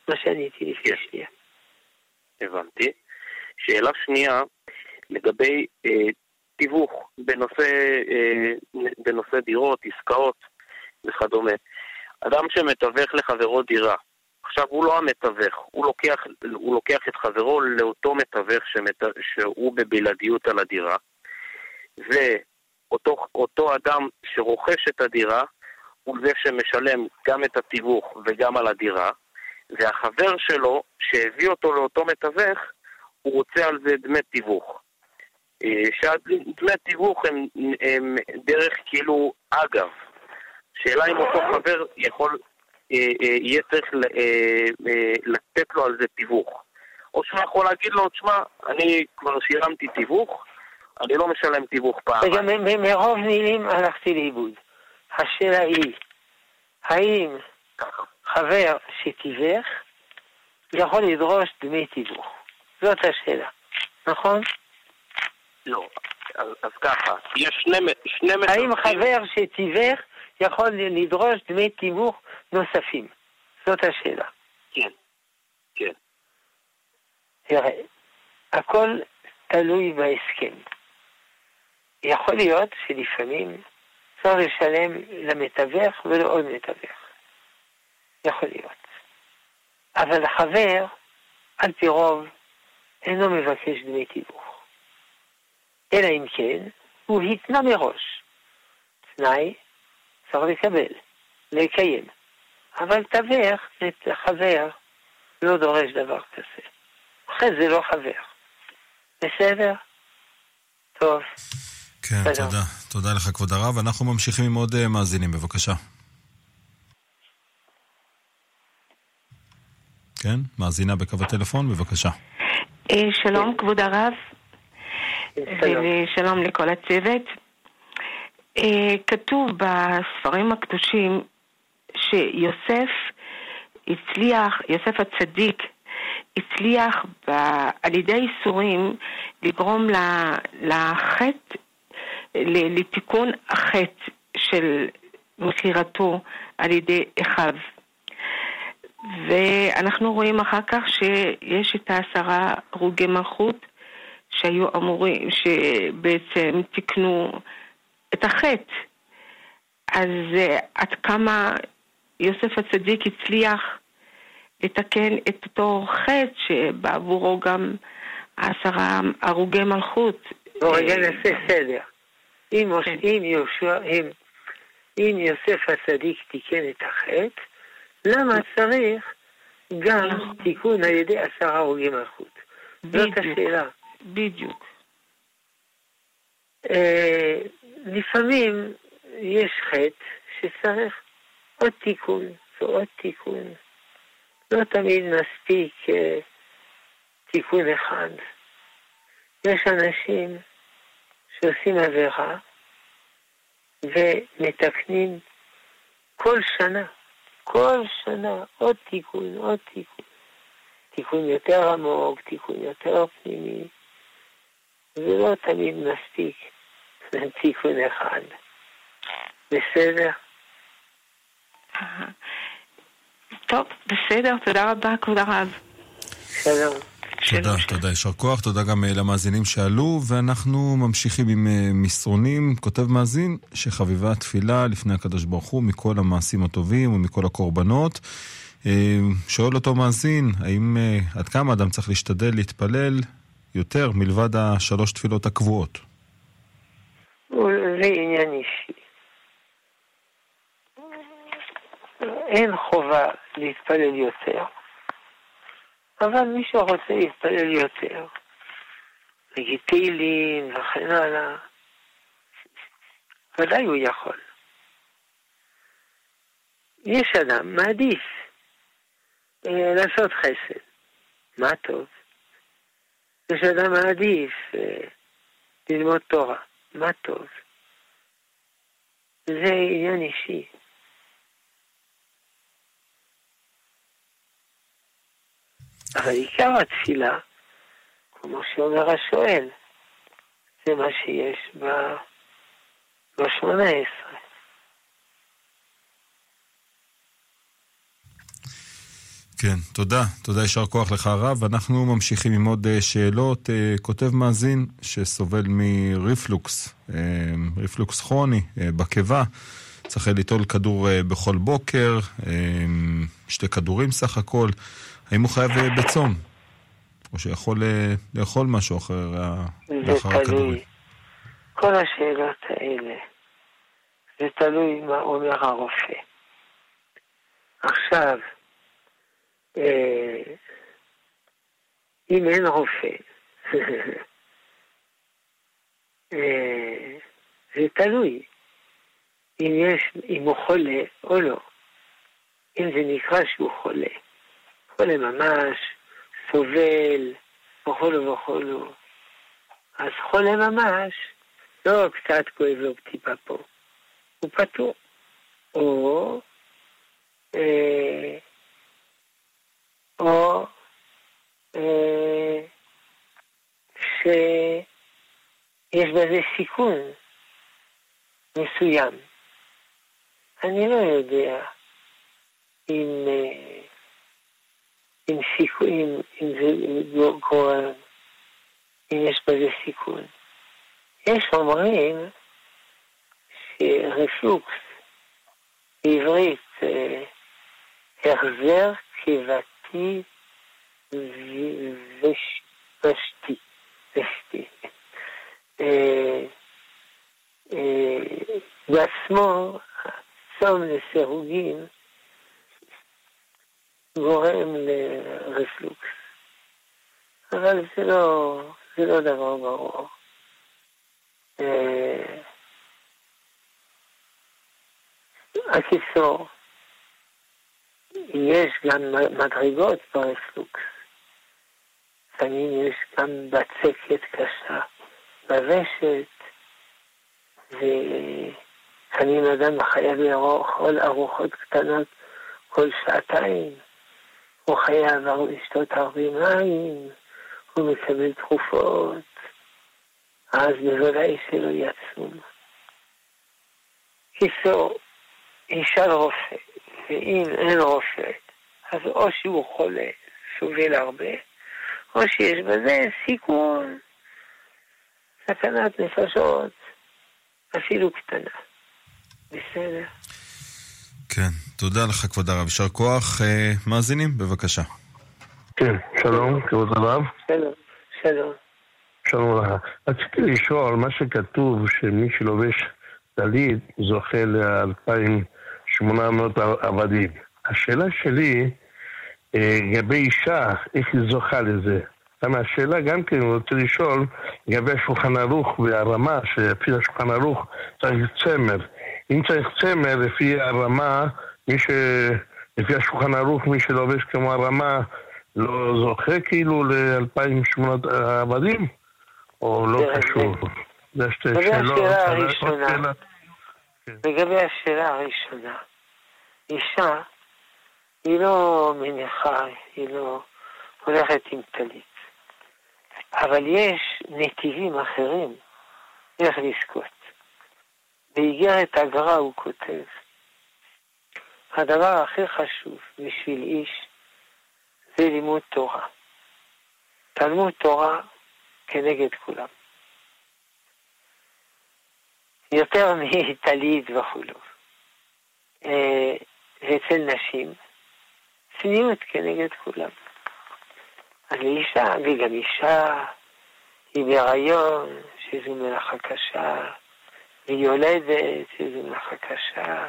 מה שעניתי לפני כן. שנייה. הבנתי. שאלה שנייה, לגבי אה, תיווך בנושא, אה, בנושא דירות, עסקאות וכדומה. אדם שמתווך לחברו דירה, עכשיו הוא לא המתווך, הוא לוקח, הוא לוקח את חברו לאותו מתווך שמת, שהוא בבלעדיות על הדירה, ואותו אדם שרוכש את הדירה הוא זה שמשלם גם את התיווך וגם על הדירה, והחבר שלו שהביא אותו לאותו מתווך, הוא רוצה על זה דמי תיווך. אה, שדמי תיווך הם, הם דרך כאילו אגב. שאלה אם אותו חבר יכול, אה, אה, יהיה צריך לתת לו על זה תיווך. או שהוא יכול להגיד לו, תשמע, אני כבר שילמתי תיווך, אני לא משלם תיווך פעם. וגם מרוב מילים הלכתי לאיבוד. השאלה היא, האם חבר שתיווך יכול לדרוש דמי תיווך? זאת השאלה, נכון? לא, אז, אז ככה, יש שני, שני האם חבר שתיווך יכול לדרוש דמי תיווך נוספים? זאת השאלה. כן, כן. תראה, הכל תלוי בהסכם. יכול להיות שלפעמים צריך לשלם למתווך ולעוד מתווך. יכול להיות. אבל החבר, על פי רוב, אינו מבקש דמי תיווך. אלא אם כן, הוא התנה מראש. תנאי צריך לקבל, לקיים. אבל תווך, חבר, לא דורש דבר כזה. אחרי זה לא חבר. בסדר? טוב. כן, תודה. תודה. תודה לך, כבוד הרב. אנחנו ממשיכים עם עוד אה, מאזינים, בבקשה. כן, מאזינה בקו הטלפון, בבקשה. אה, שלום, כבוד הרב. ושלום לכל הצוות. אה, כתוב בספרים הקדושים שיוסף הצליח, יוסף הצדיק, הצליח ב, על ידי איסורים לגרום לחטא לתיקון החטא של מכירתו על ידי אחיו. ואנחנו רואים אחר כך שיש את העשרה הרוגי מלכות שהיו אמורים, שבעצם תיקנו את החטא. אז עד כמה יוסף הצדיק הצליח לתקן את אותו חטא שבעבורו גם עשרה הרוגי מלכות בוא רגע נעשה סדר. אם, כן. אם, יהושע, אם, אם יוסף הצדיק תיקן את החטא, למה צריך גם תיקון על ידי עשרה הרוגי מלכות? זאת. השאלה. בדיוק. לפעמים יש חטא שצריך עוד תיקון ועוד תיקון. לא תמיד מספיק אה, תיקון אחד. יש אנשים שעושים עבירה ומתקנים כל שנה, כל שנה עוד תיקון, עוד תיקון. תיקון יותר עמוק, תיקון יותר פנימי. זה לא תמיד מספיק תיקון אחד. בסדר? טוב, בסדר, תודה רבה, כבוד הרב. שלום. תודה, תודה, יישר כוח, תודה גם אה, למאזינים שעלו, ואנחנו ממשיכים עם אה, מסרונים. כותב מאזין שחביבה תפילה לפני הקדוש ברוך הוא מכל המעשים הטובים ומכל הקורבנות. אה, שואל אותו מאזין, האם עד כמה אדם צריך להשתדל להתפלל יותר מלבד השלוש תפילות הקבועות? זה עניין אישי. אין חובה להתפלל יותר, אבל מי שרוצה להתפלל יותר, נגיד תהילים וכן הלאה, ודאי הוא יכול. יש אדם מעדיף אה, לעשות חסד, מה טוב. יש אדם מעדיף אה, ללמוד תורה, מה טוב. זה עניין אישי. אבל עיקר התפילה, כמו שאומר השואל, זה מה שיש ב- בשמונה עשרה. כן, תודה. תודה, יישר כוח לך הרב. אנחנו ממשיכים עם עוד אה, שאלות. אה, כותב מאזין שסובל מריפלוקס, אה, ריפלוקס כרוני, בקיבה. צריך ליטול כדור בכל בוקר, שתי כדורים סך הכל. האם הוא חייב בצום? או שיכול לאכול משהו אחר לאחר הכדורים? תלוי. כל השאלות האלה, זה תלוי מה אומר הרופא. עכשיו, אה, אם אין רופא, אה, זה תלוי אם, יש, אם הוא חולה או לא. אם זה נקרא שהוא חולה, חולה ממש, סובל, וכולו וכולו, אז חולה ממש, לא קצת כואב לו טיפה פה, הוא פטור. או, אה, או אה, שיש בזה סיכון מסוים. אני לא יודע אם, אה, אם, סיכון, אם, אם זה גורם, אם יש בזה סיכון. יש אומרים שרפלוקס בעברית אה, החזר קיבתי ושתי. ושתי. אה, אה, בעצמו, צום לסירוגין גורם לרפלוקס. אבל זה לא, זה לא דבר ברור. אה, הקיצור, יש גם מדרגות ברפלוקס. לפעמים יש גם בצקת קשה ברשת, ולפעמים אדם חייב לאכול ארוחות קטנות כל שעתיים, הוא חייב לשתות הרבה מים, הוא מקבל תרופות, אז בוודאי שלא יצום. קיצור, ישאל רופא, ואם אין רופא, אז או שהוא חולה, סובל הרבה, או שיש בזה סיכון, סכנת נפשות, אפילו קטנה. בסדר. כן, תודה לך כבוד הרב, יישר כוח. אה, מאזינים, בבקשה. כן, שלום, כבוד הרב. שלום, שלום. שלום לך. רציתי לשאול, מה שכתוב שמי שלובש טלית זוכה ל-2,800 עבדים. השאלה שלי, אה, לגבי אישה, איך היא זוכה לזה? למה השאלה גם כן, אני רוצה לשאול, לגבי השולחן ערוך והרמה, שלפי השולחן ערוך צריך צמר. אם צריך צמר, לפי הרמה, מי ש... לפי השולחן ערוך, מי שלובש כמו הרמה, לא זוכה כאילו ל-2,800 עבדים? או לא קשור? זה שתי שאלות. לגבי השאלה הראשונה, לגבי השאלה הראשונה, אישה היא לא מניחה, היא לא הולכת עם טלית. אבל יש נתיבים אחרים איך לזכות. באיגרת הגר"א הוא כותב, הדבר הכי חשוב בשביל איש זה לימוד תורה. תלמוד תורה כנגד כולם. יותר מטלית וכולו. ואצל נשים, צניעות כנגד כולם. אז לאישה, וגם אישה היא בהיריון, שזו מלאכה קשה, והיא יולדת, שזו מלאכה קשה,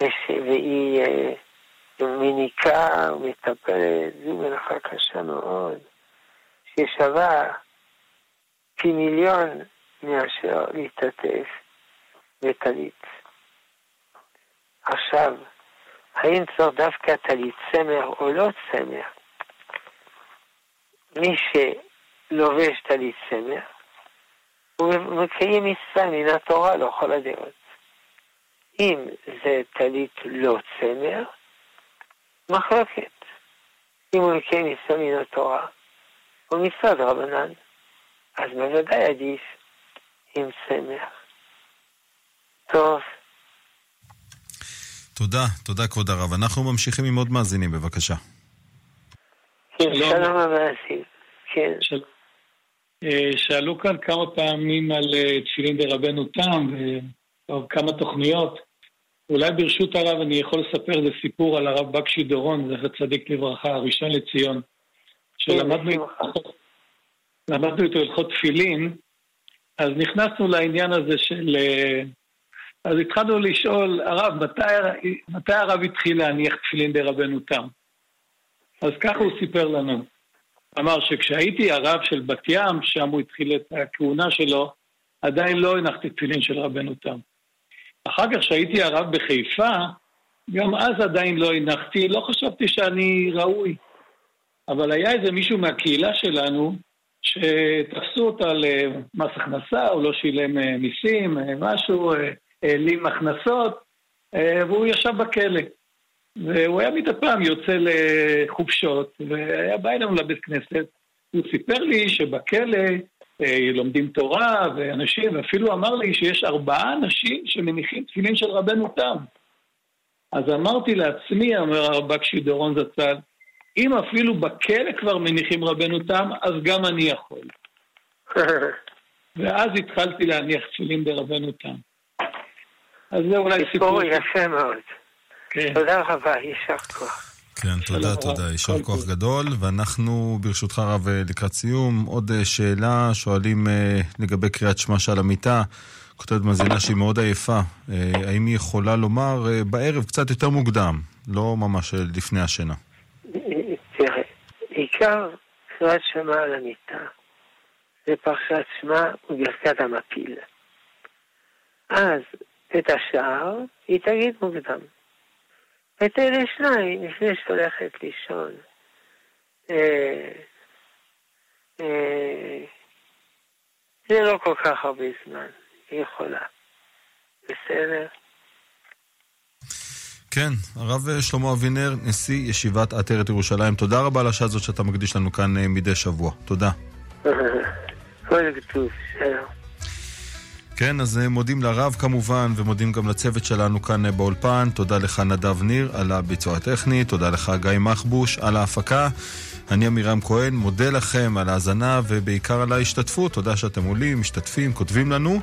וש... והיא אה, מניקה ומטפלת, זו מלאכה קשה מאוד, ששווה פי מיליון מאשר להשתתף בטלית. עכשיו, האם צריך דווקא טלית צמר או לא צמר? מי שלובש טלית צמר, הוא מקיים מצווה מן התורה לכל הדעות. אם זה טלית לא צמר, מחלוקת. אם הוא מקיים מצווה מן התורה, הוא מצוות רבנן, אז בוודאי עדיף עם צמר. טוב. תודה, תודה כבוד הרב. אנחנו ממשיכים עם עוד מאזינים, בבקשה. כן, שלום המאזין. כן. אה, שאלו כאן כמה פעמים על אה, תפילין דרבנו תם וכמה תוכניות. אולי ברשות הרב אני יכול לספר איזה סיפור על הרב בקשי דורון, זכר צדיק לברכה, הראשון לציון, שלמדנו כן, איתו הלכות תפילין, אז נכנסנו לעניין הזה של... אה, אז התחלנו לשאול, הרב, מתי, מתי הרב התחיל להניח תפילין דרבנו תם? אז ככה הוא סיפר לנו. אמר שכשהייתי הרב של בת ים, שם הוא התחיל את הכהונה שלו, עדיין לא הנחתי תפילין של רבנו תם. אחר כך כשהייתי הרב בחיפה, גם אז עדיין לא הנחתי, לא חשבתי שאני ראוי. אבל היה איזה מישהו מהקהילה שלנו, שתפסו אותה למס הכנסה, הוא לא שילם אה, מיסים, אה, משהו, אה, העלים הכנסות, והוא ישב בכלא. והוא היה מדי פעם יוצא לחופשות, והיה בא אלינו לבית כנסת. הוא סיפר לי שבכלא אה, לומדים תורה ואנשים, ואפילו אמר לי שיש ארבעה אנשים שמניחים תפילין של רבנו תם. אז אמרתי לעצמי, אומר הרב בקשי דורון זצ"ל, אם אפילו בכלא כבר מניחים רבנו תם, אז גם אני יכול. ואז התחלתי להניח תפילין ברבנו תם. אז זה אולי סיפור. סיפור יפה מאוד. כן. תודה רבה, יישר כוח. כן, תודה, תודה, יישר כוח גדול. ואנחנו, ברשותך רב, אה, לקראת סיום, עוד אה, שאלה, שואלים אה, לגבי קריאת שמע שעל המיטה. כותבת מאזינה שהיא מאוד עייפה. האם היא יכולה לומר בערב קצת יותר מוקדם, לא ממש לפני השינה? תראה, עיקר קריאת שמע על המיטה זה פרשת שמע וברכת המפיל. אז את השער היא תגיד מוקדם. את אלה שניים לפני שאת הולכת לישון. אה, אה, זה לא כל כך הרבה זמן, היא יכולה. בסדר? כן, הרב שלמה אבינר, נשיא ישיבת עטרת ירושלים, תודה רבה על השעה הזאת שאתה מקדיש לנו כאן אה, מדי שבוע. תודה. כל כתוב, שלום. כן, אז אה, מודים לרב כמובן, ומודים גם לצוות שלנו כאן אה, באולפן. תודה לך נדב ניר על הביצוע הטכני, תודה לך גיא מחבוש על ההפקה. אני עמירם כהן, מודה לכם על ההאזנה ובעיקר על ההשתתפות. תודה שאתם עולים, משתתפים, כותבים לנו.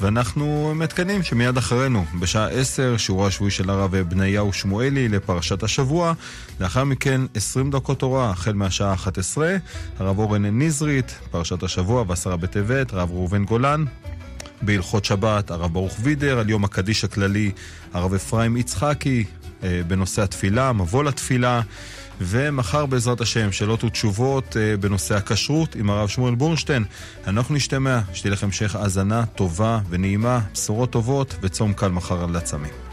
ואנחנו מעדכנים שמיד אחרינו, בשעה עשר, שיעורו השבועי של הרב בניהו שמואלי לפרשת השבוע. לאחר מכן, עשרים דקות תורה, החל מהשעה 11, הרב אורן נזרית, פרשת השבוע ועשרה בטבת, הרב ראובן גולן. בהלכות שבת, הרב ברוך וידר, על יום הקדיש הכללי, הרב אפרים יצחקי, אה, בנושא התפילה, מבוא לתפילה. ומחר בעזרת השם, שאלות ותשובות אה, בנושא הכשרות עם הרב שמואל בורנשטיין. אנחנו נשתמע, שתהיה לכם המשך האזנה טובה ונעימה, בשורות טובות וצום קל מחר על הצמים.